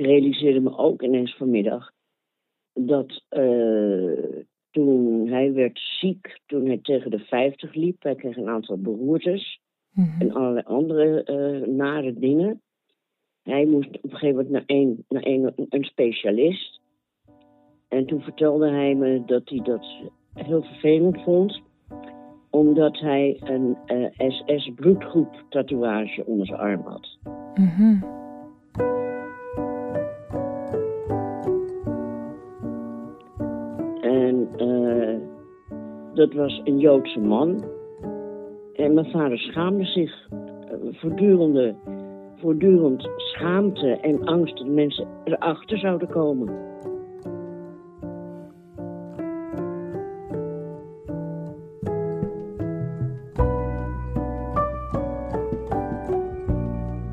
realiseerde me ook ineens vanmiddag dat uh, toen hij werd ziek, toen hij tegen de 50 liep, hij kreeg een aantal beroertes mhm. en allerlei andere uh, nare dingen. Hij moest op een gegeven moment naar, een, naar een, een specialist. En toen vertelde hij me dat hij dat heel vervelend vond, omdat hij een uh, eh, SS-bloedgroep tatoeage onder zijn arm had. Mm dat was een Joodse man. En mijn vader schaamde zich uh, voortdurende, voortdurend schaamte en angst dat mensen erachter zouden komen.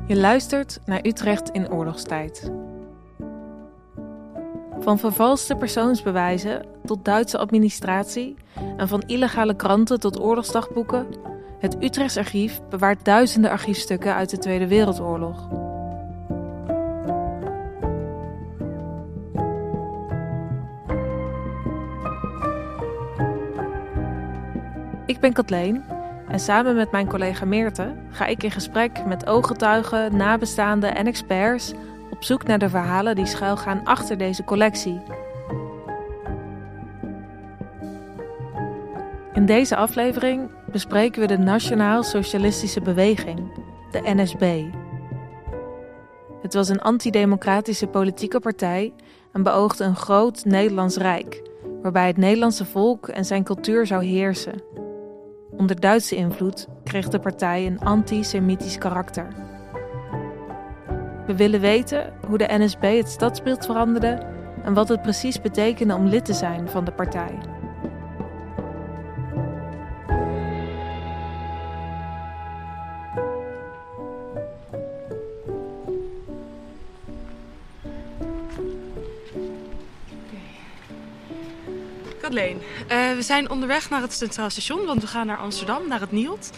Je luistert naar Utrecht in oorlogstijd. Van vervalste persoonsbewijzen tot Duitse administratie en van illegale kranten tot oorlogsdagboeken, het Utrechts Archief bewaart duizenden archiefstukken uit de Tweede Wereldoorlog. Ik ben Kathleen en samen met mijn collega Meerte ga ik in gesprek met ooggetuigen, nabestaanden en experts op zoek naar de verhalen die schuilgaan achter deze collectie. In deze aflevering bespreken we de Nationaal Socialistische Beweging, de NSB. Het was een antidemocratische politieke partij en beoogde een groot Nederlands Rijk, waarbij het Nederlandse volk en zijn cultuur zou heersen. Onder Duitse invloed kreeg de partij een antisemitisch karakter. We willen weten hoe de NSB het stadsbeeld veranderde en wat het precies betekende om lid te zijn van de partij. Uh, we zijn onderweg naar het Centraal Station, want we gaan naar Amsterdam, naar het Nielt.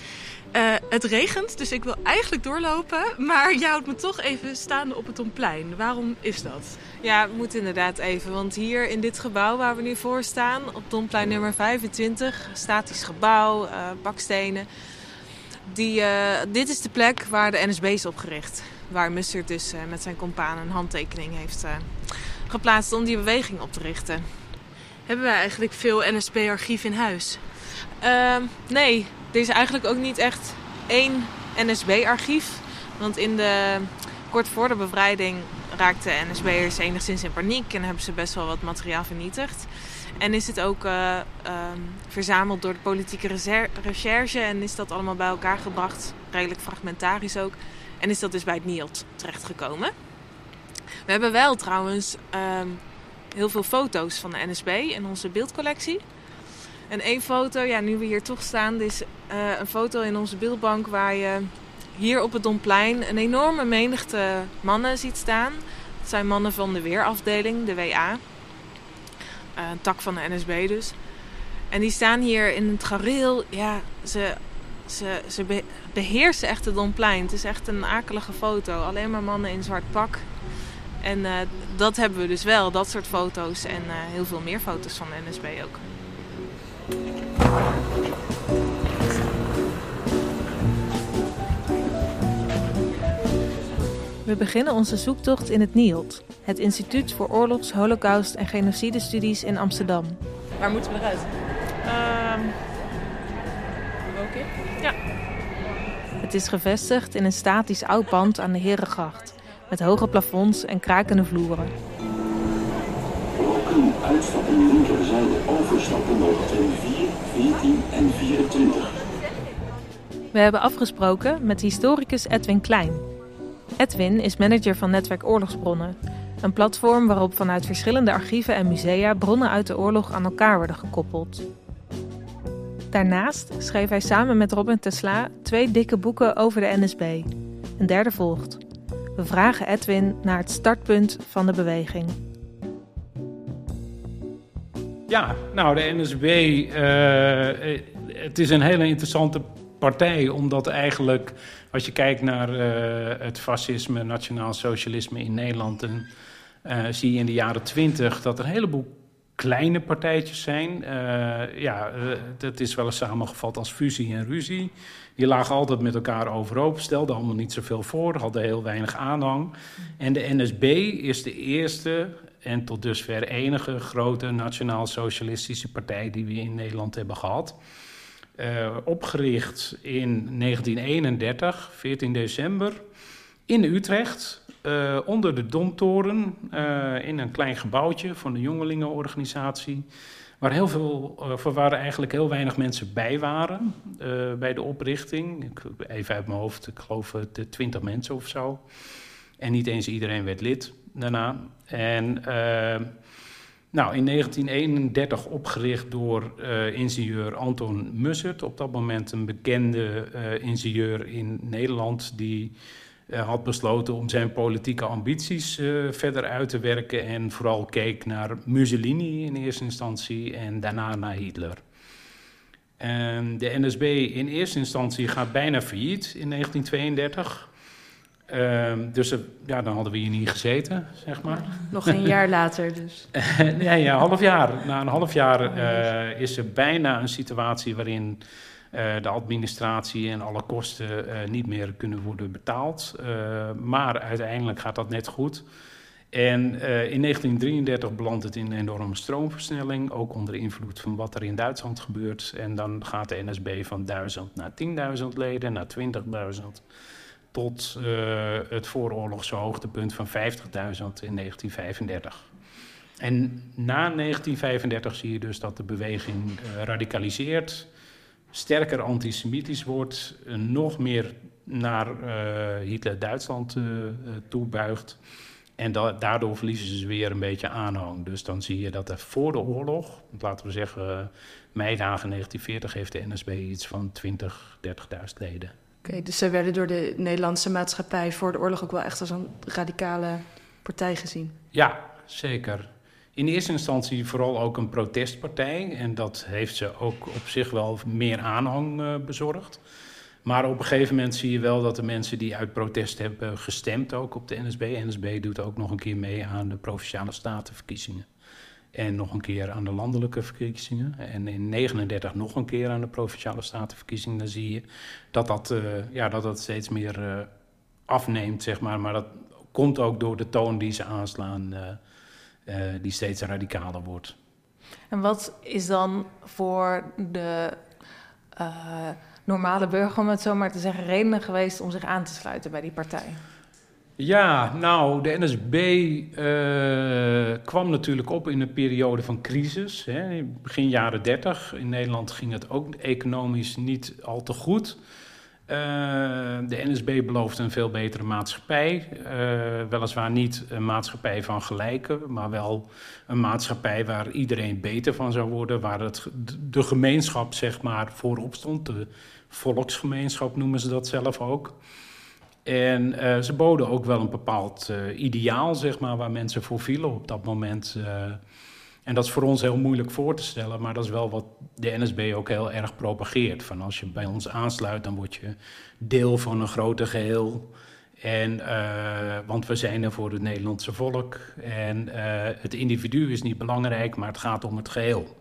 Uh, het regent, dus ik wil eigenlijk doorlopen. Maar jij houdt me toch even staande op het Domplein. Waarom is dat? Ja, we moeten inderdaad even. Want hier in dit gebouw waar we nu voor staan, op Domplein nummer 25, statisch gebouw, uh, bakstenen. Die, dit is de plek waar de NSB is opgericht. Waar Mustard dus met zijn compaan een handtekening heeft geplaatst om die beweging op te richten. Hebben wij eigenlijk veel NSB-archief in huis? Uh, nee, er is eigenlijk ook niet echt één NSB-archief. Want in de, kort voor de bevrijding raakten NSB'ers enigszins in paniek en hebben ze best wel wat materiaal vernietigd. En is het ook uh, verzameld door de politieke recherche en is dat allemaal bij elkaar gebracht, redelijk fragmentarisch ook. En is dat dus bij het NIOT terechtgekomen. We hebben wel trouwens ehm, heel veel foto's van de NSB in onze beeldcollectie. En één foto, ja, nu we hier toch staan, is uh, een foto in onze beeldbank waar je hier op het Domplein een enorme menigte mannen ziet staan. Dat zijn mannen van de weerafdeling, de WA. Uh, een tak van de NSB dus. En die staan hier in het gareel. Ja, ze, ze, ze beheersen echt het Domplein. Het is echt een akelige foto. Alleen maar mannen in zwart pak. En uh, dat hebben we dus wel, dat soort foto's en uh, heel veel meer foto's van de NSB ook. We beginnen onze zoektocht in het NIOD, het Instituut voor Oorlogs, Holocaust en Genocidestudies in Amsterdam. Waar moeten we eruit? Um, Oké. Ja. Het is gevestigd in een statisch oud pand aan de Herengracht met hoge plafonds en krakende vloeren. Welkom uitstappen linkerzijde overstappen trein 4, 14 en 24. We hebben afgesproken met historicus Edwin Klein. Edwin is manager van Netwerk Oorlogsbronnen, een platform waarop vanuit verschillende archieven en musea bronnen uit de oorlog aan elkaar worden gekoppeld. Daarnaast schreef hij samen met Robin Tesla twee dikke boeken over de NSB. Een derde volgt. We vragen Edwin naar het startpunt van de beweging. Ja, nou, de NSB, eh, het is een hele interessante partij, omdat eigenlijk als je kijkt naar het fascisme, nationaal socialisme in Nederland... dan zie je in de jaren twintig dat er een heleboel kleine partijtjes zijn. Uh, ja, dat is wel eens samengevat als fusie en ruzie. Die lagen altijd met elkaar overhoop, stelden allemaal niet zoveel voor, hadden heel weinig aanhang. En de NSB is de eerste en tot dusver enige grote nationaal-socialistische partij die we in Nederland hebben gehad. Uh, opgericht in 1931, 14 december, in Utrecht. Uh, onder de Domtoren, uh, in een klein gebouwtje van de jongelingenorganisatie. Waar, heel veel, uh, waar eigenlijk heel weinig mensen bij waren bij de oprichting. Even uit mijn hoofd, ik geloof de 20 mensen of zo. En niet eens iedereen werd lid daarna. En nou, in 1931 opgericht door ingenieur Anton Mussert. Op dat moment een bekende ingenieur in Nederland die had besloten om zijn politieke ambities uh, verder uit te werken en vooral keek naar Mussolini in eerste instantie en daarna naar Hitler. En de NSB in eerste instantie gaat bijna failliet in 1932. Uh, dus ja, dan hadden we hier niet gezeten, zeg maar. Nog een jaar later dus. nee, ja, een half jaar. Na een half jaar uh, is er bijna een situatie waarin de administratie en alle kosten uh, niet meer kunnen worden betaald. Uh, maar uiteindelijk gaat dat net goed. En in 1933 belandt het in een enorme stroomversnelling, ook onder invloed van wat er in Duitsland gebeurt. En dan gaat de NSB van 1000 naar 10.000 leden, naar 20.000, tot het vooroorlogse hoogtepunt van 50.000 in 1935. En na 1935 zie je dus dat de beweging radicaliseert sterker antisemitisch wordt, nog meer naar uh, Hitler-Duitsland uh, toebuigt. En da daardoor verliezen ze weer een beetje aanhang. Dus dan zie je dat er voor de oorlog, laten we zeggen meidagen 1940, heeft de NSB iets van 20, 30.000 leden. Oké, okay, dus ze werden door de Nederlandse maatschappij voor de oorlog ook wel echt als een radicale partij gezien? Ja, zeker in eerste instantie vooral ook een protestpartij. En dat heeft ze ook op zich wel meer aanhang uh, bezorgd. Maar op een gegeven moment zie je wel dat de mensen die uit protest hebben gestemd ook op de NSB. NSB doet ook nog een keer mee aan de provinciale statenverkiezingen. En nog een keer aan de landelijke verkiezingen. En in 39 nog een keer aan de provinciale statenverkiezingen. Dan zie je dat dat, uh, ja, dat, dat steeds meer uh, afneemt, zeg maar. Maar dat komt ook door de toon die ze aanslaan die steeds radicaler wordt. En wat is dan voor de uh, normale burger, om het zo maar te zeggen, redenen geweest om zich aan te sluiten bij die partij? Ja, nou, de NSB uh, eh, kwam natuurlijk op in een periode van crisis. Hè. Begin jaren 30. In Nederland ging het ook economisch niet al te goed. Uh, de NSB belooft een veel betere maatschappij. Uh, weliswaar niet een maatschappij van gelijken, maar wel een maatschappij waar iedereen beter van zou worden. Waar het, de gemeenschap zeg maar voorop stond. De volksgemeenschap noemen ze dat zelf ook. En uh, ze boden ook wel een bepaald ideaal, zeg maar, waar mensen voor vielen op dat moment. En dat is voor ons heel moeilijk voor te stellen, maar dat is wel wat de NSB ook heel erg propageert. Van als je bij ons aansluit, dan word je deel van een groter geheel. En, uh, want we zijn er voor het Nederlandse volk. En uh, het individu is niet belangrijk, maar het gaat om het geheel.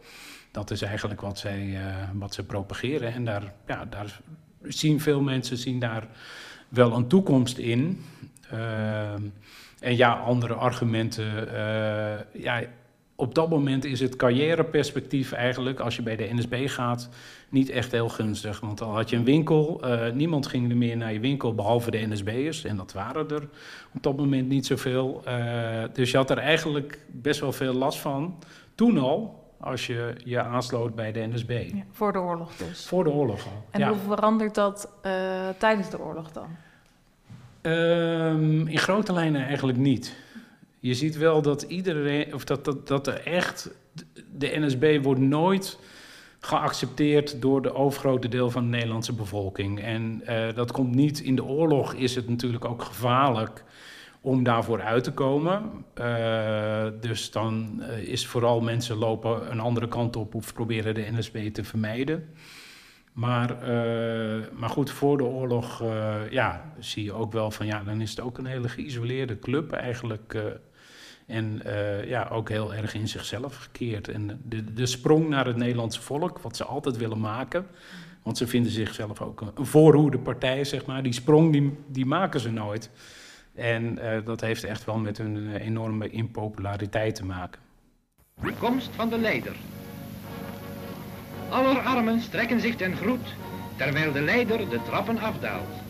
Dat is eigenlijk wat zij, uh, wat ze propageren. En daar, ja, daar zien veel mensen zien daar wel een toekomst in. en ja, andere argumenten. ja, op dat moment is het carrièreperspectief eigenlijk, als je bij de NSB gaat, niet echt heel gunstig. Want al had je een winkel, uh, niemand ging er meer naar je winkel behalve de NSB'ers. En dat waren er op dat moment niet zoveel. Uh, dus je had er eigenlijk best wel veel last van. Toen al, als je je aansloot bij de NSB. Ja, voor de oorlog dus. Voor de oorlog al. En hoe verandert dat uh, tijdens de oorlog dan? Um, in grote lijnen eigenlijk niet. Je ziet wel dat iedereen, of dat, dat, dat er echt, de NSB wordt nooit geaccepteerd door de overgrote deel van de Nederlandse bevolking. En uh, dat komt niet in de oorlog, is het natuurlijk ook gevaarlijk om daarvoor uit te komen. Uh, dus dan is vooral mensen lopen een andere kant op of proberen de NSB te vermijden. Maar, maar goed, voor de oorlog ja, zie je ook wel van ja, dan is het ook een hele geïsoleerde club eigenlijk. En uh, ja, ook heel erg in zichzelf gekeerd. En de, de sprong naar het Nederlandse volk, wat ze altijd willen maken. Want ze vinden zichzelf ook een, voorhoede partij, zeg maar. Die sprong, die, die maken ze nooit. En uh, dat heeft echt wel met hun enorme impopulariteit te maken. Komst van de leider. Aller armen strekken zich ten groet, terwijl de leider de trappen afdaalt.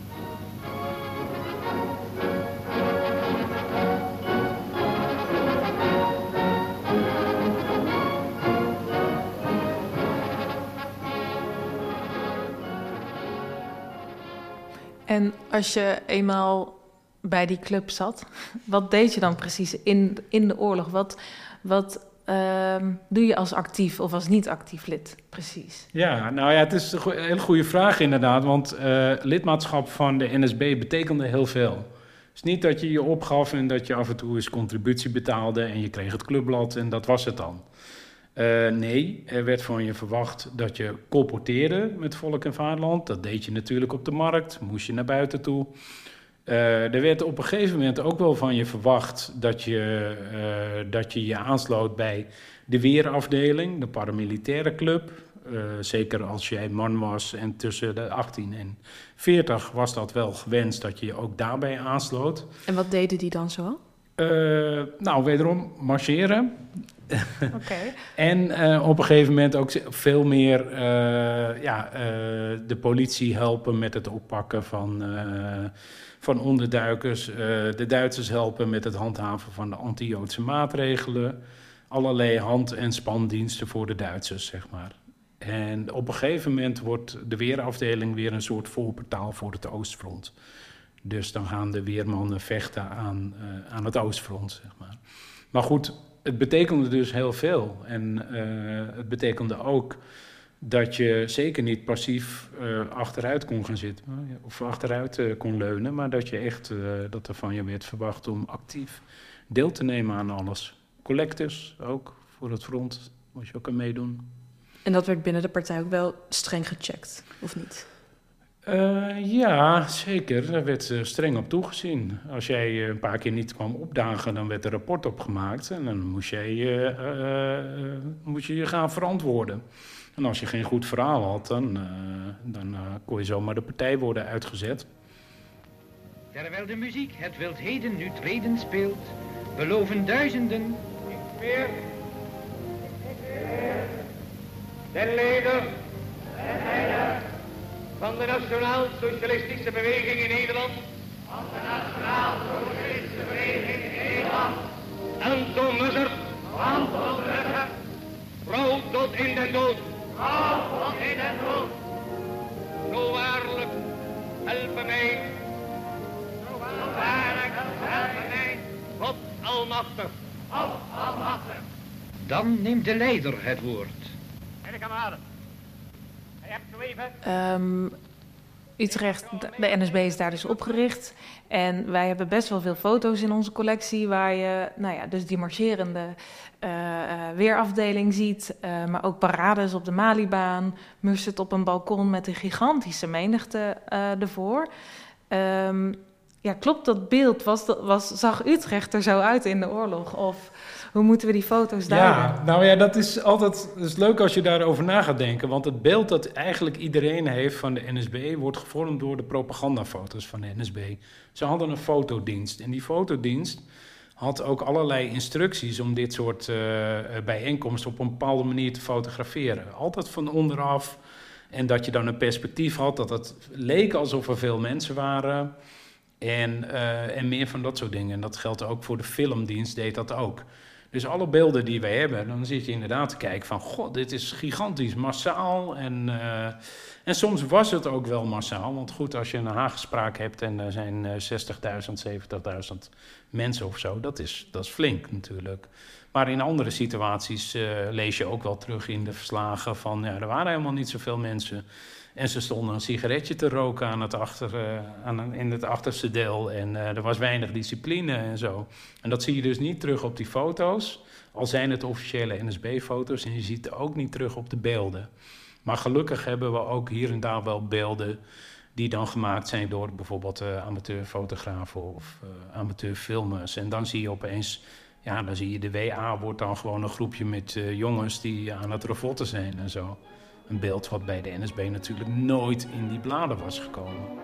En als je eenmaal bij die club zat, wat deed je dan precies in, in de oorlog? Wat, wat uh, doe je als actief of als niet-actief lid precies? Ja, nou ja, het is een hele goede vraag inderdaad. Want uh, lidmaatschap van de NSB betekende heel veel. Het is niet dat je je opgaf en dat je af en toe eens contributie betaalde en je kreeg het clubblad en dat was het dan. Uh, nee, er werd van je verwacht dat je colporteerde met volk en vaderland. Dat deed je natuurlijk op de markt, moest je naar buiten toe. Uh, er werd op een gegeven moment ook wel van je verwacht dat je uh, dat je, je aansloot bij de weerafdeling, de paramilitaire club. zeker als jij man was en tussen de 18 en 40 was dat wel gewenst dat je je ook daarbij aansloot. En wat deden die dan zo? nou, wederom marcheren. en uh, op een gegeven moment ook veel meer uh, ja, uh, de politie helpen met het oppakken van, van onderduikers. de Duitsers helpen met het handhaven van de anti-Joodse maatregelen. Allerlei hand- en spandiensten voor de Duitsers, zeg maar. En op een gegeven moment wordt de weerafdeling weer een soort voorportaal voor het Oostfront. Dus dan gaan de weermannen vechten aan, aan het Oostfront, zeg maar. Maar goed, het betekende dus heel veel. En uh, het betekende ook dat je zeker niet passief uh, achteruit kon gaan zitten of achteruit uh, kon leunen, maar dat je echt dat er van je werd verwacht om actief deel te nemen aan alles. Collectors ook voor het front, moest je ook aan meedoen. En dat werd binnen de partij ook wel streng gecheckt, of niet? Uh, ja, zeker. Daar werd uh, streng op toegezien. Als jij uh, een paar keer niet kwam opdagen, dan werd er rapport opgemaakt. En dan moest, jij, moest je je gaan verantwoorden. En als je geen goed verhaal had, dan, dan kon je zomaar de partij worden uitgezet. Terwijl de muziek het wildheden nu treden speelt, beloven duizenden... Weer. De leider. De leider van de Nationaal-Socialistische Beweging in Nederland. Van de Nationaal-Socialistische Beweging in Nederland. Anton Mussert. Anton Mussert. Vrouw tot in den dood. Vrouw tot in den dood. Zo waarlijk, helpen mij. Zo waarlijk, helpen mij. God almachtig. God almachtig. Dan neemt de leider het woord. Meneer kameraden. Um, Utrecht, de NSB is daar dus opgericht. En wij hebben best wel veel foto's in onze collectie waar je, nou ja, dus die marcherende uh, weerafdeling ziet. Uh, maar ook parades op de Malibaan. Mussert op een balkon met een gigantische menigte uh, ervoor. Um, ja, klopt dat beeld? Was, was, zag Utrecht er zo uit in de oorlog? Of hoe moeten we die foto's duiden? Ja, nou ja, dat is altijd dat is leuk als je daarover na gaat denken. Want het beeld dat eigenlijk iedereen heeft van de NSB... wordt gevormd door de propagandafoto's van de NSB. Ze hadden een fotodienst. En die fotodienst had ook allerlei instructies... om dit soort uh, bijeenkomsten op een bepaalde manier te fotograferen. Altijd van onderaf. En dat je dan een perspectief had dat het leek alsof er veel mensen waren... En, uh, en meer van dat soort dingen. En dat geldt ook voor de filmdienst, deed dat ook. Dus alle beelden die wij hebben, dan zit je inderdaad te kijken van... god, dit is gigantisch massaal. En, uh, en soms was het ook wel massaal. Want goed, als je een Haagspraak hebt en er zijn uh, 60.000, 70.000 mensen of zo... Dat is, dat is flink natuurlijk. Maar in andere situaties lees je ook wel terug in de verslagen van... ja, er waren helemaal niet zoveel mensen... En ze stonden een sigaretje te roken aan het achter, uh, aan, in het achterste deel. En uh, er was weinig discipline en zo. En dat zie je dus niet terug op die foto's. Al zijn het officiële NSB-foto's. En je ziet het ook niet terug op de beelden. Maar gelukkig hebben we ook hier en daar wel beelden die dan gemaakt zijn door bijvoorbeeld uh, amateurfotografen of amateurfilmers. En dan zie je opeens, ja, dan zie je de WA wordt dan gewoon een groepje met jongens die aan het revotten zijn en zo. Een beeld wat bij de NSB natuurlijk nooit in die bladen was gekomen.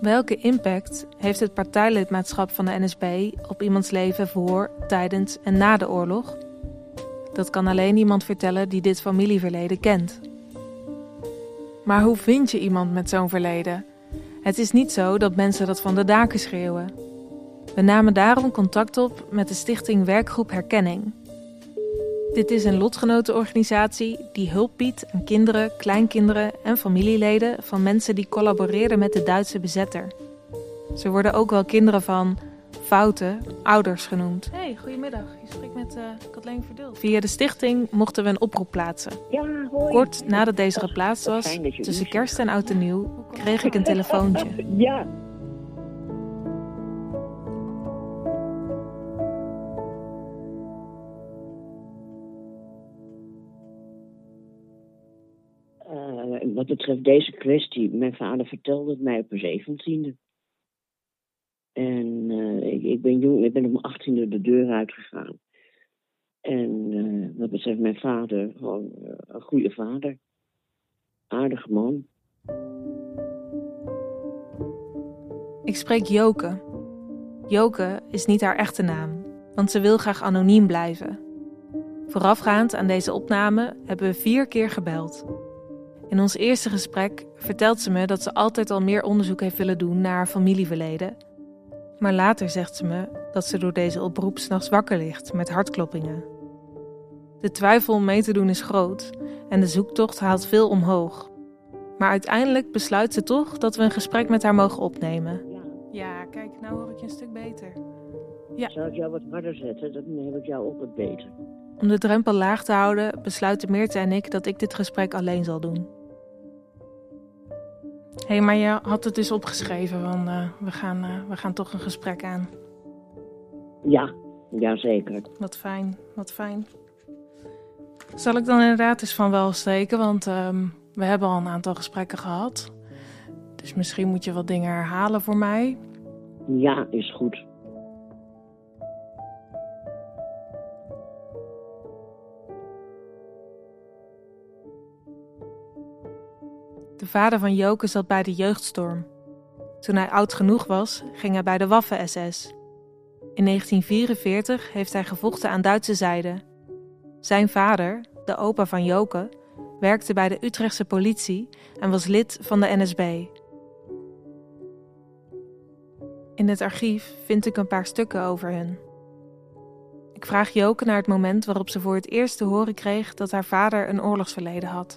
Welke impact heeft het partijlidmaatschap van de NSB op iemands leven voor, tijdens en na de oorlog? Dat kan alleen iemand vertellen die dit familieverleden kent. Maar hoe vind je iemand met zo'n verleden? Het is niet zo dat mensen dat van de daken schreeuwen. We namen daarom contact op met de stichting Werkgroep Herkenning. Dit is een lotgenotenorganisatie die hulp biedt aan kinderen, kleinkinderen en familieleden van mensen die collaboreerden met de Duitse bezetter. Ze worden ook wel kinderen van foute ouders genoemd. Hey, goedemiddag. Je spreekt met uh, Kathleen Verdult. Via de stichting mochten we een oproep plaatsen. Ja, hoi. Kort nadat deze geplaatst was, tussen kerst en oud en nieuw, kreeg ik een telefoontje. Ja, wat betreft deze kwestie, mijn vader vertelde het mij op mijn zeventiende. En uh, ik, ben jong, ik ben op mijn achttiende de deur uitgegaan. En uh, wat betreft mijn vader, gewoon uh, een goede vader. Aardige man. Ik spreek Joke. Joke is niet haar echte naam, want ze wil graag anoniem blijven. Voorafgaand aan deze opname hebben we vier keer gebeld. In ons eerste gesprek vertelt ze me dat ze altijd al meer onderzoek heeft willen doen naar haar familieverleden. Maar later zegt ze me dat ze door deze oproep s'nachts wakker ligt met hartkloppingen. De twijfel om mee te doen is groot en de zoektocht haalt veel omhoog. Maar uiteindelijk besluit ze toch dat we een gesprek met haar mogen opnemen. Ja, kijk, nou hoor ik je een stuk beter. Ja. Zal ik jou wat harder zetten? Dan neem ik jou ook wat beter. Om de drempel laag te houden, besluiten Meerte en ik dat ik dit gesprek alleen zal doen. Hé, hey, maar je had het dus opgeschreven, want uh, we, gaan, uh, we gaan toch een gesprek aan. Ja, ja zeker. Wat fijn, wat fijn. Zal ik dan inderdaad eens van wel steken, want um, we hebben al een aantal gesprekken gehad. Dus misschien moet je wat dingen herhalen voor mij. Ja, is goed. Vader van Joke zat bij de jeugdstorm. Toen hij oud genoeg was, ging hij bij de Waffen-SS. In 1944 heeft hij gevochten aan Duitse zijde. Zijn vader, de opa van Joke, werkte bij de Utrechtse politie en was lid van de NSB. In het archief vind ik een paar stukken over hen. Ik vraag Joke naar het moment waarop ze voor het eerst te horen kreeg dat haar vader een oorlogsverleden had.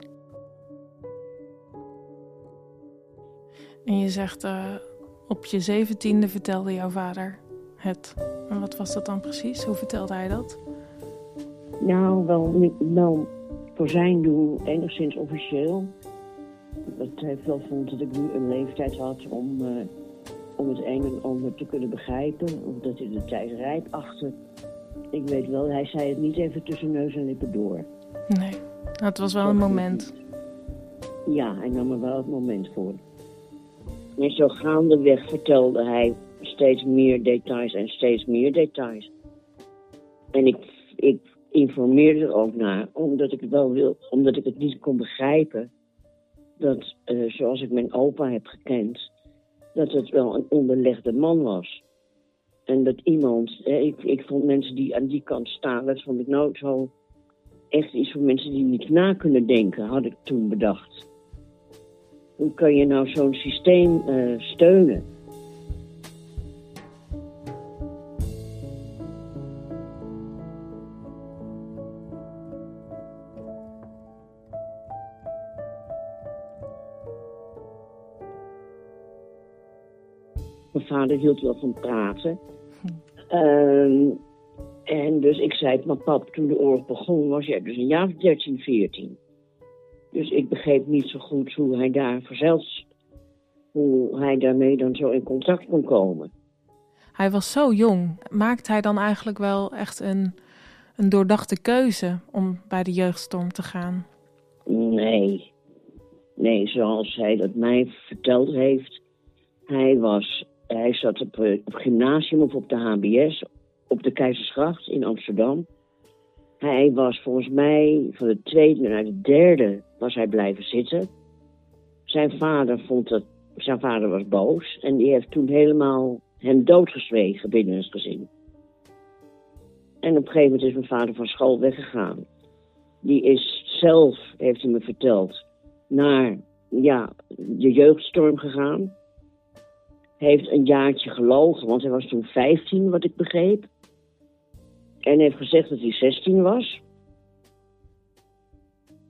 En je zegt, uh, op je zeventiende vertelde jouw vader het. En wat was dat dan precies? Hoe vertelde hij dat? Nou, wel, wel voor zijn doen enigszins officieel. Dat hij wel vond dat ik nu een leeftijd had om, uh, om het een en ander te kunnen begrijpen. Of dat hij de tijd rijp achter. Ik weet wel, hij zei het niet even tussen neus en lippen door. Nee, het was wel een moment. Ja, hij nam er wel het moment voor. En zo gaandeweg vertelde hij steeds meer details en steeds meer details. En ik, ik informeerde er ook naar, omdat ik het wel wil, omdat ik het niet kon begrijpen. Dat, uh, zoals ik mijn opa heb gekend, dat het wel een onderlegde man was. En dat iemand, hè, ik, ik vond mensen die aan die kant staan, dat vond ik nou zo echt iets voor mensen die niet na kunnen denken, had ik toen bedacht. Hoe kan je nou zo'n systeem uh, steunen? Mijn vader hield wel van praten. Uh, en dus ik zei het mijn pap, toen de oorlog begon, was jij dus een jaar of 13, 14. Dus ik begreep niet zo goed hoe hij daar verzeld, hoe hij daarmee dan zo in contact kon komen. Hij was zo jong. Maakt hij dan eigenlijk wel echt een, een doordachte keuze om bij de jeugdstorm te gaan? Nee. Nee, zoals hij dat mij verteld heeft. Hij, was, hij zat op, eh, op gymnasium of op de HBS op de Keizersgracht in Amsterdam. Hij was volgens mij van de tweede naar de derde was hij blijven zitten. Zijn vader vond dat, zijn vader was boos en die heeft toen helemaal hem doodgezwegen binnen het gezin. En op een gegeven moment is mijn vader van school weggegaan. Die is zelf, heeft hij me verteld, naar ja, de jeugdstorm gegaan. Heeft een jaartje gelogen, want hij was toen 15, wat ik begreep. En heeft gezegd dat hij 16 was.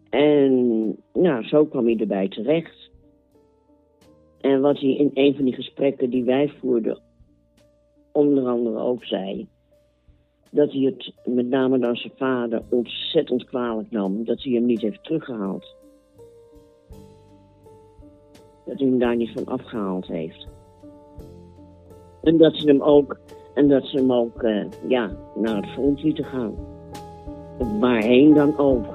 En nou, zo kwam hij erbij terecht. En wat hij in een van die gesprekken die wij voerden, onder andere ook zei, dat hij het met name dan zijn vader ontzettend kwalijk nam dat hij hem niet heeft teruggehaald. Dat hij hem daar niet van afgehaald heeft. En dat ze hem ook en dat ze hem ook uh, ja, naar het front lieten gaan. Waarheen dan ook.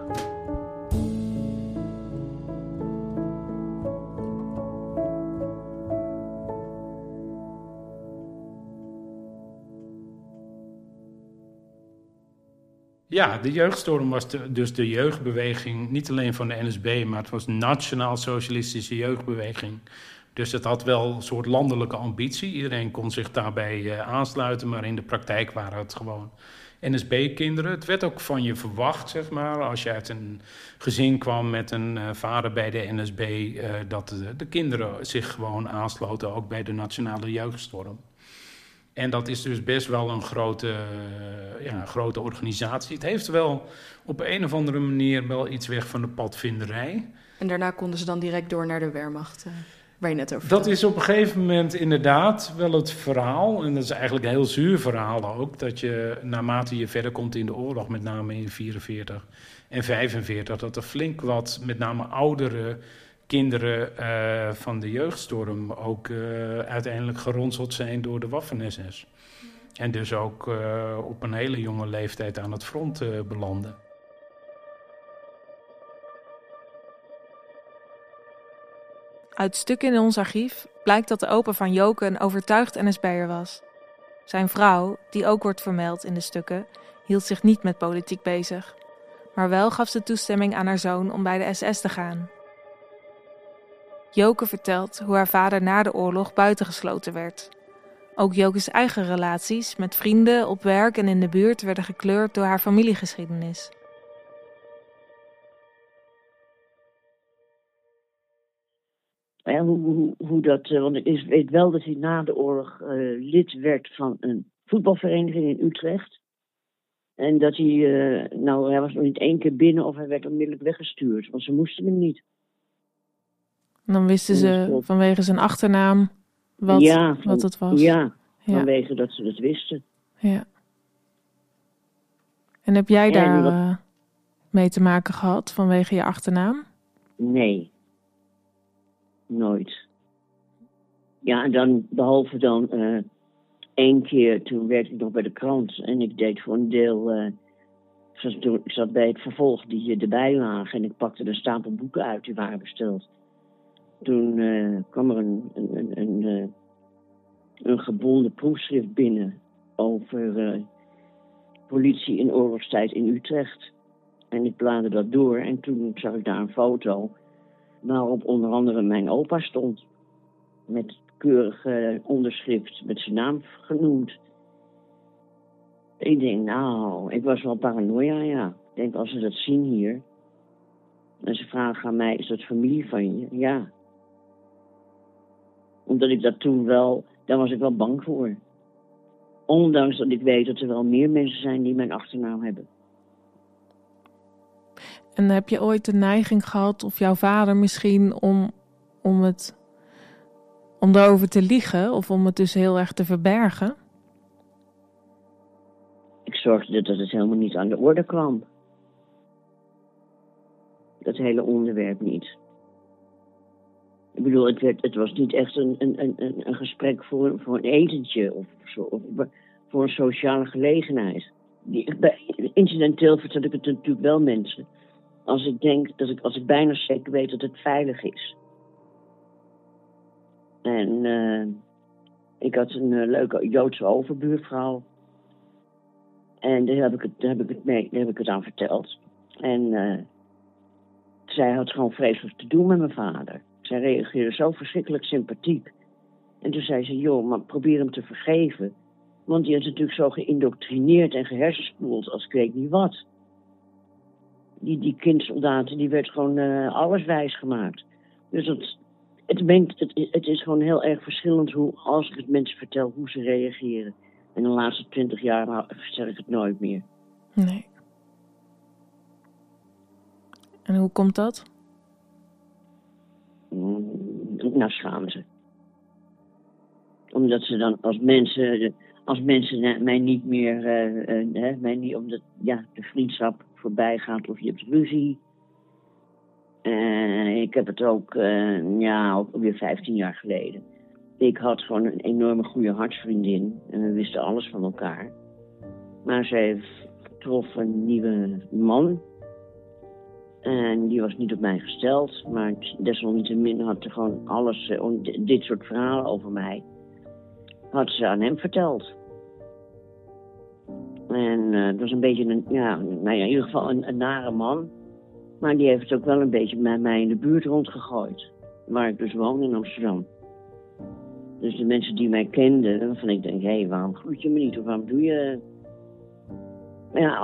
Ja, de jeugdstorm was dus de jeugdbeweging, niet alleen van de NSB, maar het was nationaal-socialistische jeugdbeweging dus het had wel een soort landelijke ambitie. Iedereen kon zich daarbij uh, aansluiten, maar in de praktijk waren het gewoon NSB-kinderen. Het werd ook van je verwacht, zeg maar, als je uit een gezin kwam met een uh, vader bij de NSB, eh, dat de, de, kinderen zich gewoon aansloten, ook bij de Nationale Jeugdstorm. En dat is dus best wel een grote, ja, grote organisatie. Het heeft wel op een of andere manier wel iets weg van de padvinderij. En daarna konden ze dan direct door naar de Wehrmacht waar je net over Dat is op een gegeven moment inderdaad wel het verhaal. En dat is eigenlijk een heel zuur verhaal ook. Dat je naarmate je verder komt in de oorlog, met name in 44 en 45, dat er flink wat, met name oudere kinderen uh, van de jeugdstorm ook uh, uiteindelijk geronseld zijn door de Waffen-SS. En dus ook uh, op een hele jonge leeftijd aan het front belanden. Uit stukken in ons archief blijkt dat de opa van Joke een overtuigd NSB'er was. Zijn vrouw, die ook wordt vermeld in de stukken, hield zich niet met politiek bezig. Maar wel gaf ze toestemming aan haar zoon om bij de SS te gaan. Joke vertelt hoe haar vader na de oorlog buitengesloten werd. Ook Joke's eigen relaties met vrienden, op werk en in de buurt werden gekleurd door haar familiegeschiedenis. Hoe, hoe, hoe, dat, eh, want ik weet wel dat hij na de oorlog uh, lid werd van een voetbalvereniging in Utrecht. En dat hij, uh, nou, hij was nog niet één keer binnen of hij werd onmiddellijk weggestuurd, want ze moesten hem niet. Dan wisten ze vanwege zijn achternaam wat, ja, wat het was. Ja, vanwege dat ze dat wisten. Ja. En heb jij daar uh, mee te maken gehad vanwege je achternaam? Nee. Nooit. Ja, en dan, behalve dan uh, één keer, toen werkte ik nog bij de krant. En ik deed voor een deel, uh, ik zat bij het vervolg die erbij lagen. En ik pakte een stapel boeken uit die waren besteld. Toen uh, kwam er een, een, een, een een gebonden proefschrift binnen over eh, politie in oorlogstijd in Utrecht. En ik bladerde dat door en toen zag ik daar een foto waarop onder andere mijn opa stond. Met keurig onderschrift, met zijn naam genoemd. Ik denk, nou, ik was wel paranoia, ja. Ik denk, als ze dat zien hier. En ze vragen aan mij, is dat familie van je? Ja. Omdat ik dat toen wel, daar was ik wel bang voor. Ondanks dat ik weet dat er wel meer mensen zijn die mijn achternaam hebben. En heb je ooit de neiging gehad, of jouw vader misschien, om, om, het, om daarover te liegen? Of om het dus heel erg te verbergen? Ik zorgde dat het helemaal niet aan de orde kwam. Dat hele onderwerp niet. Ik bedoel, het, werd, het was niet echt een, een, een, een gesprek voor, voor een etentje of, zo, of voor een sociale gelegenheid. Incidenteel vertel ik het natuurlijk wel mensen. Als ik denk dat ik, als ik bijna zeker weet dat het veilig is. En uh, ik had een uh, leuke Joodse overbuurvrouw. En daar heb ik het, daar heb ik het, mee, daar heb ik het aan verteld. En uh, zij had gewoon vreselijk te doen met mijn vader. Zij reageerde zo verschrikkelijk sympathiek. En toen zei ze, joh, maar probeer hem te vergeven. Want die is natuurlijk zo geïndoctrineerd en gehersenspoeld als ik weet niet wat. Die, die kindsoldaten, die werd gewoon uh, alles wijs gemaakt. Dus het, het, het, het is gewoon heel erg verschillend hoe, als ik het mensen vertel, hoe ze reageren. En de laatste twintig jaar vertel ik het nooit meer. Nee. En hoe komt dat? Mm, nou, schamen ze. Omdat ze dan als mensen, als mensen mij niet meer, uh, uh, mij niet, omdat ja, de vriendschap voorbij gaat of je hebt ruzie. Uh, ik heb het ook, ja, ook weer 15 jaar geleden ik had gewoon een enorme goede hartsvriendin en we wisten alles van elkaar. Maar zij trof een nieuwe man. En die was niet op mij gesteld, maar desalniettemin had ze gewoon alles, eh, dit soort verhalen over mij, had ze aan hem verteld. En uh, het was een beetje een, ja, nou ja, in ieder geval een, nare man. Maar die heeft ook wel een beetje met mij in de buurt rondgegooid. Waar ik dus woon in Amsterdam. Dus de mensen die mij kenden, waarvan ik denk, hé, hey, waarom groet je me niet? Of waarom doe je... Ja,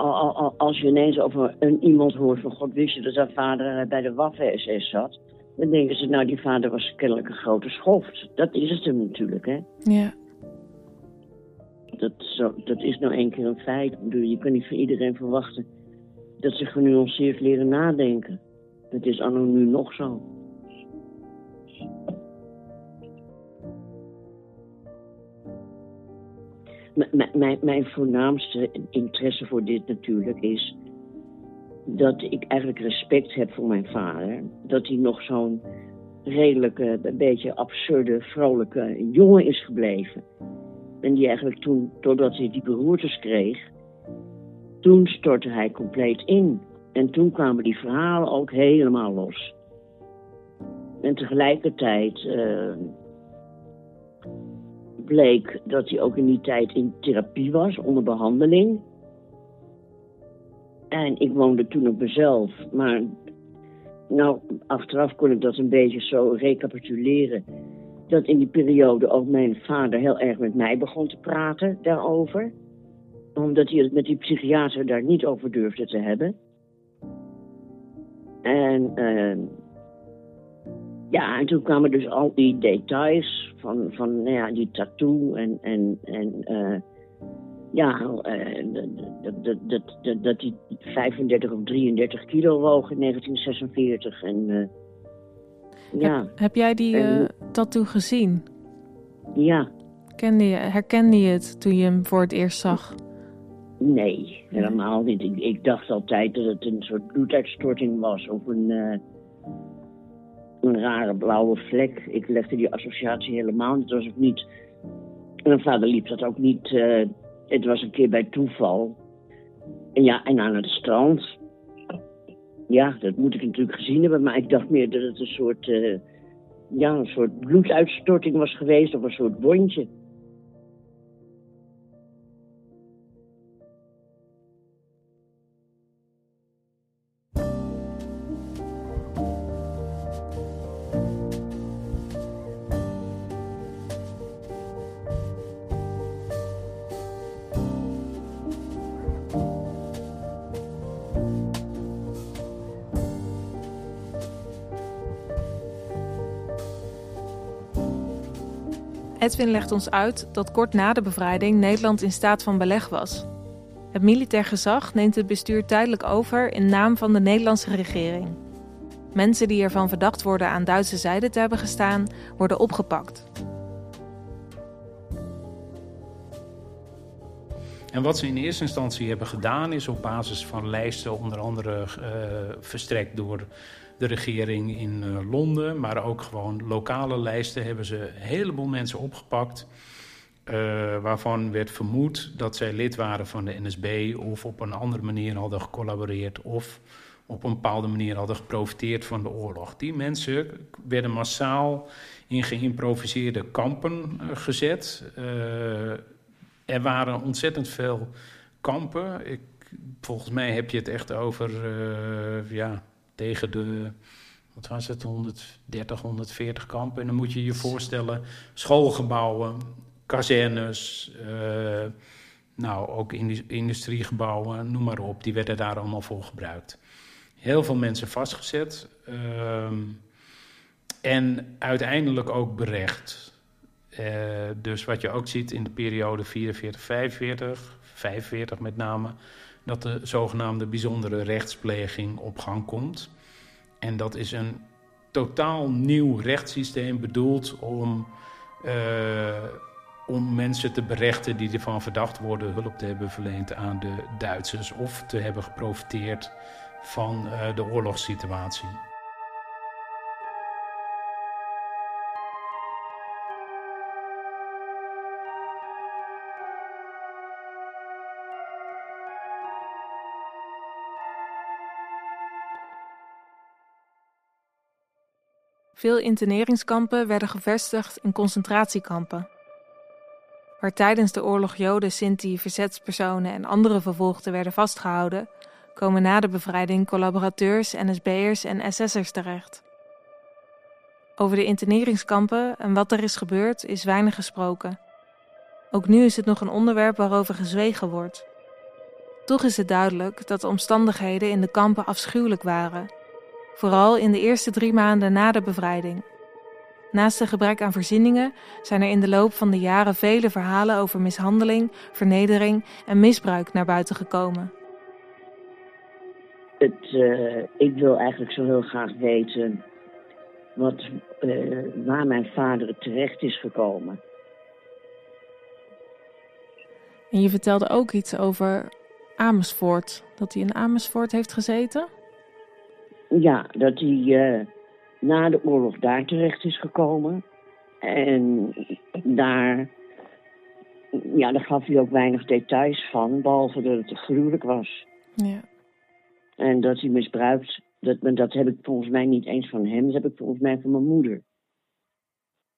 als je ineens over een iemand hoort van, god, wist je dat zijn vader bij de Waffen-SS zat? Dan denken ze, nou, die vader was kennelijk een grote schoft. Dat is het hem natuurlijk, hè? Ja. Dat, zo, dat is nou één keer een feit. Je kan niet van iedereen verwachten dat ze genuanceerd leren nadenken. Dat is anno nu nog zo. mijn voornaamste interesse voor dit natuurlijk is dat ik eigenlijk respect heb voor mijn vader. Dat hij nog zo'n redelijke, een beetje absurde, vrolijke jongen is gebleven. En die eigenlijk toen, doordat hij die beroertes kreeg, toen stortte hij compleet in. En toen kwamen die verhalen ook helemaal los. En tegelijkertijd uh, bleek dat hij ook in die tijd in therapie was, onder behandeling. En ik woonde toen op mezelf, maar nou, achteraf kon ik dat een beetje zo recapituleren. Dat in die periode ook mijn vader heel erg met mij begon te praten daarover. Omdat hij het met die psychiater daar niet over durfde te hebben. En uh, ja, en toen kwamen dus al die details van, van nou ja, die tattoo en, en, en uh, ja, uh, dat, dat, dat, dat, dat die 35 of 33 kilo woog in 1946. En, uh, ja. Heb, heb, jij die en, tattoo gezien? Ja. Kende je, herkende je het toen je hem voor het eerst zag? Nee, helemaal niet. Ik, ik dacht altijd dat het een soort bloeduitstorting was of een een rare blauwe vlek. Ik legde die associatie helemaal niet. Het was ook niet. Mijn vader liep dat ook niet. Uh, het was een keer bij toeval. En ja, en aan het strand. Ja, dat moet ik natuurlijk gezien hebben, maar ik dacht meer dat het een soort. Uh, ja, een soort bloeduitstorting was geweest of een soort wondje. Edwin legt ons uit dat kort na de bevrijding Nederland in staat van beleg was. Het militair gezag neemt het bestuur tijdelijk over in naam van de Nederlandse regering. Mensen die ervan verdacht worden aan Duitse zijde te hebben gestaan, worden opgepakt. En wat ze in eerste instantie hebben gedaan is op basis van lijsten, onder andere uh, verstrekt door de regering in uh, Londen, maar ook gewoon lokale lijsten, hebben ze een heleboel mensen opgepakt. Uh, waarvan werd vermoed dat zij lid waren van de NSB of op een andere manier hadden gecollaboreerd of op een bepaalde manier hadden geprofiteerd van de oorlog. Die mensen werden massaal in geïmproviseerde kampen uh, gezet. Er waren ontzettend veel kampen. Ik, volgens mij heb je het echt over, ja, tegen de, wat was het, 130, 140 kampen. En dan moet je je voorstellen, schoolgebouwen, kazernes, uh, nou, ook industriegebouwen, noem maar op. Die werden daar allemaal voor gebruikt. Heel veel mensen vastgezet. Uh, en uiteindelijk ook berecht. Uh, dus wat je ook ziet in de periode 44, 45, 45 met name, dat de zogenaamde bijzondere rechtspleging op gang komt. En dat is een totaal nieuw rechtssysteem bedoeld om, uh, om mensen te berechten die ervan verdacht worden hulp te hebben verleend aan de Duitsers of te hebben geprofiteerd van uh, de oorlogssituatie. Veel interneringskampen werden gevestigd in concentratiekampen. Waar tijdens de oorlog Joden, Sinti, verzetspersonen en andere vervolgden werden vastgehouden, komen na de bevrijding collaborateurs, NSB'ers en SS'ers terecht. Over de interneringskampen en wat er is gebeurd is weinig gesproken. Ook nu is het nog een onderwerp waarover gezwegen wordt. Toch is het duidelijk dat de omstandigheden in de kampen afschuwelijk waren vooral in de eerste drie maanden na de bevrijding. Naast een gebrek aan voorzieningen zijn er in de loop van de jaren vele verhalen over mishandeling, vernedering en misbruik naar buiten gekomen. Het, uh, ik wil eigenlijk zo heel graag weten wat, uh, waar mijn vader terecht is gekomen. En je vertelde ook iets over Amersfoort, dat hij in Amersfoort heeft gezeten? Ja, dat hij uh, na de oorlog daar terecht is gekomen. En daar, ja, daar gaf hij ook weinig details van, behalve dat het gruwelijk was. Ja. En dat hij misbruikt, dat, dat heb ik volgens mij niet eens van hem, dat heb ik volgens mij van mijn moeder.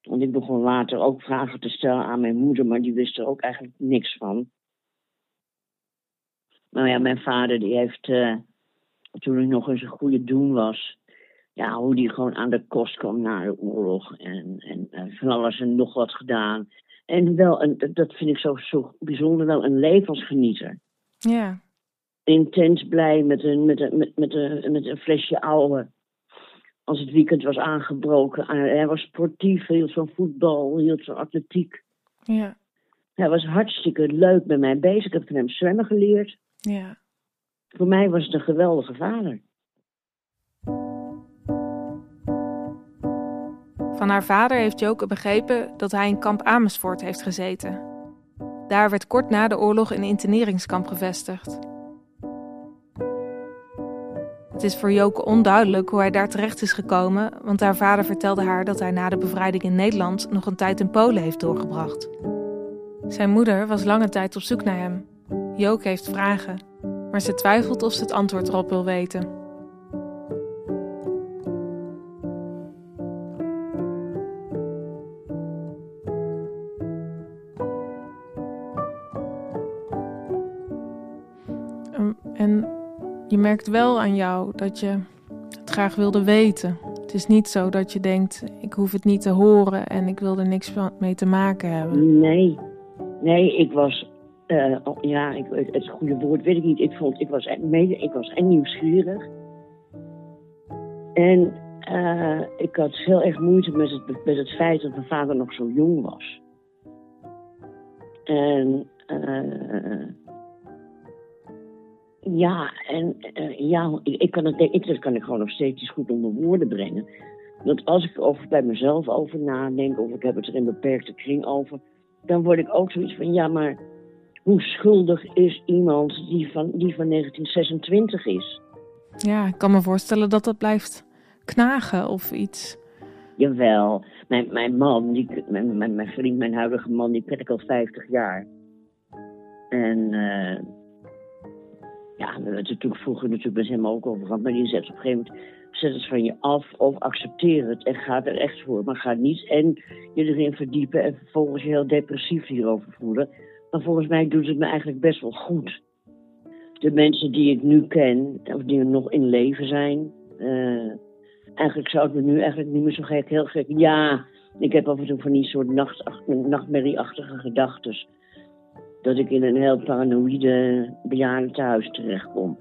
Want ik begon later ook vragen te stellen aan mijn moeder, maar die wist er ook eigenlijk niks van. Nou ja, mijn vader die heeft uh, toen ik nog eens een goede doen was. Ja, hoe die gewoon aan de kost kwam na de oorlog. En, en, en van alles en nog wat gedaan. En wel, een, dat vind ik zo, zo bijzonder, wel een levensgenieter. Ja. Intens blij met een, met een, met, met een, met een flesje oude. Als het weekend was aangebroken. Hij was sportief, hield van voetbal, hield van atletiek. Ja. Hij was hartstikke leuk met mij bezig. Ik heb van hem zwemmen geleerd. Ja. Voor mij was het een geweldige vader. Van haar vader heeft Joke begrepen dat hij in kamp Amersfoort heeft gezeten. Daar werd kort na de oorlog een interneringskamp gevestigd. Het is voor Joke onduidelijk hoe hij daar terecht is gekomen, want haar vader vertelde haar dat hij na de bevrijding in Nederland nog een tijd in Polen heeft doorgebracht. Zijn moeder was lange tijd op zoek naar hem. Joke heeft vragen maar ze twijfelt of ze het antwoord erop wil weten. Ehm, en je merkt wel aan jou dat je het graag wilde weten. Het is niet zo dat je denkt: ik hoef het niet te horen en ik wil er niks mee te maken hebben. Nee, nee, ik was uh, ja, ik, het goede woord weet ik niet. Ik, vond, ik, was, mede, ik was en nieuwsgierig. En uh, ik had heel erg moeite met het, met het feit dat mijn vader nog zo jong was. En uh, ja, en ja, ik, kan het, ik, dat kan ik gewoon nog steeds goed onder woorden brengen. Dat als ik er bij mezelf over nadenk, of ik heb het er in beperkte kring over, dan word ik ook zoiets van, ja, maar hoe schuldig is iemand die van, die van 1926 is? Ja, ik kan me voorstellen dat dat blijft knagen of iets. Jawel, mijn, mijn man, die, mijn, mijn, mijn vriend, mijn huidige man, die ken ik al 50 jaar. En uh, ja, we hebben het natuurlijk vroeger natuurlijk met hem ook over gehad. Maar die zegt op een gegeven moment, zet het van je af of accepteer het en ga er echt voor. Maar ga niet en je erin verdiepen en vervolgens je heel depressief hierover voelen. Maar volgens mij doet het me eigenlijk best wel goed. De mensen die ik nu ken, of die nog in leven zijn, uh, eigenlijk zou het me nu eigenlijk niet meer zo gek, heel gek. Ja, ik heb af en toe van die soort nacht, nachtmerrieachtige gedachten. Dat ik in een heel paranoïde bejaardentehuis terechtkom.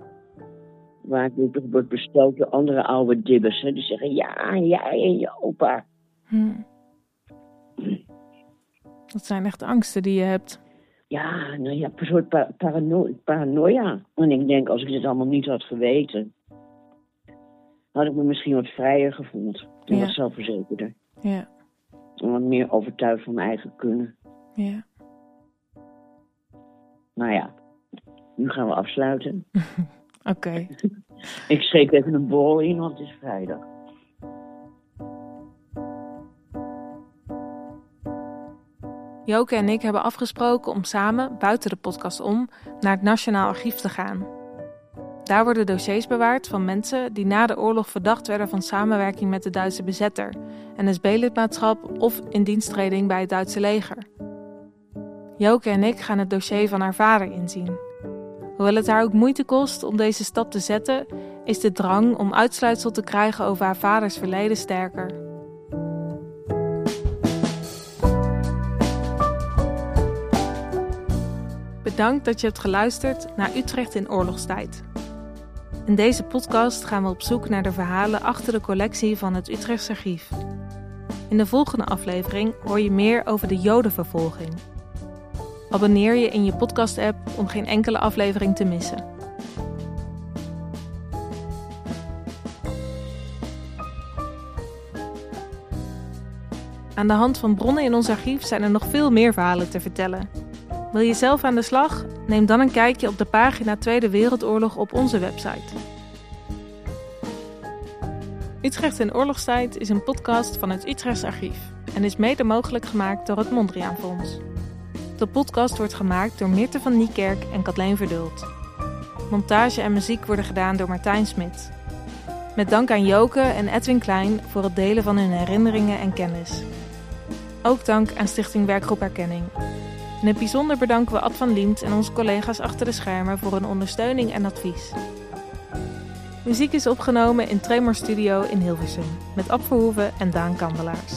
Waar ik nu toch word bestookt door andere oude dibbers. Die zeggen, ja, jij en je opa. Hm. Dat zijn echt angsten die je hebt. Ja, nou ja, een soort parano paranoia. En ik denk, als ik dit allemaal niet had geweten had ik me misschien wat vrijer gevoeld. En wat zelfverzekerder. Ja. En wat meer overtuigd van mijn eigen kunnen. Ja. Nou ja, nu gaan we afsluiten. Oké. ik schreef even een borrel in, want het is vrijdag. Joke en ik hebben afgesproken om samen, buiten de podcast om, naar het Nationaal Archief te gaan. Daar worden dossiers bewaard van mensen die na de oorlog verdacht werden van samenwerking met de Duitse bezetter, NSB-lidmaatschap of in diensttreding bij het Duitse leger. Joke en ik gaan het dossier van haar vader inzien. Hoewel het haar ook moeite kost om deze stap te zetten, is de drang om uitsluitsel te krijgen over haar vaders verleden sterker. Bedankt dat je hebt geluisterd naar Utrecht in oorlogstijd. In deze podcast gaan we op zoek naar de verhalen achter de collectie van het Utrechtse Archief. In de volgende aflevering hoor je meer over de Jodenvervolging. Abonneer je in je podcast-app om geen enkele aflevering te missen. Aan de hand van bronnen in ons archief zijn er nog veel meer verhalen te vertellen. Wil je zelf aan de slag? Neem dan een kijkje op de pagina Tweede Wereldoorlog op onze website. Utrecht in oorlogstijd is een podcast van het Utrechts Archief en is mede mogelijk gemaakt door het Mondriaan Fonds. De podcast wordt gemaakt door Mirte van Niekerk en Kathleen Verdult. Montage en muziek worden gedaan door Martijn Smit. Met dank aan Joke en Edwin Klein voor het delen van hun herinneringen en kennis. Ook dank aan Stichting Werkgroep Erkenning. In het bijzonder bedanken we Ad van Liemt en onze collega's achter de schermen voor hun ondersteuning en advies. Muziek is opgenomen in Tremor Studio in Hilversum met Ab Verhoeven en Daan Kandelaars.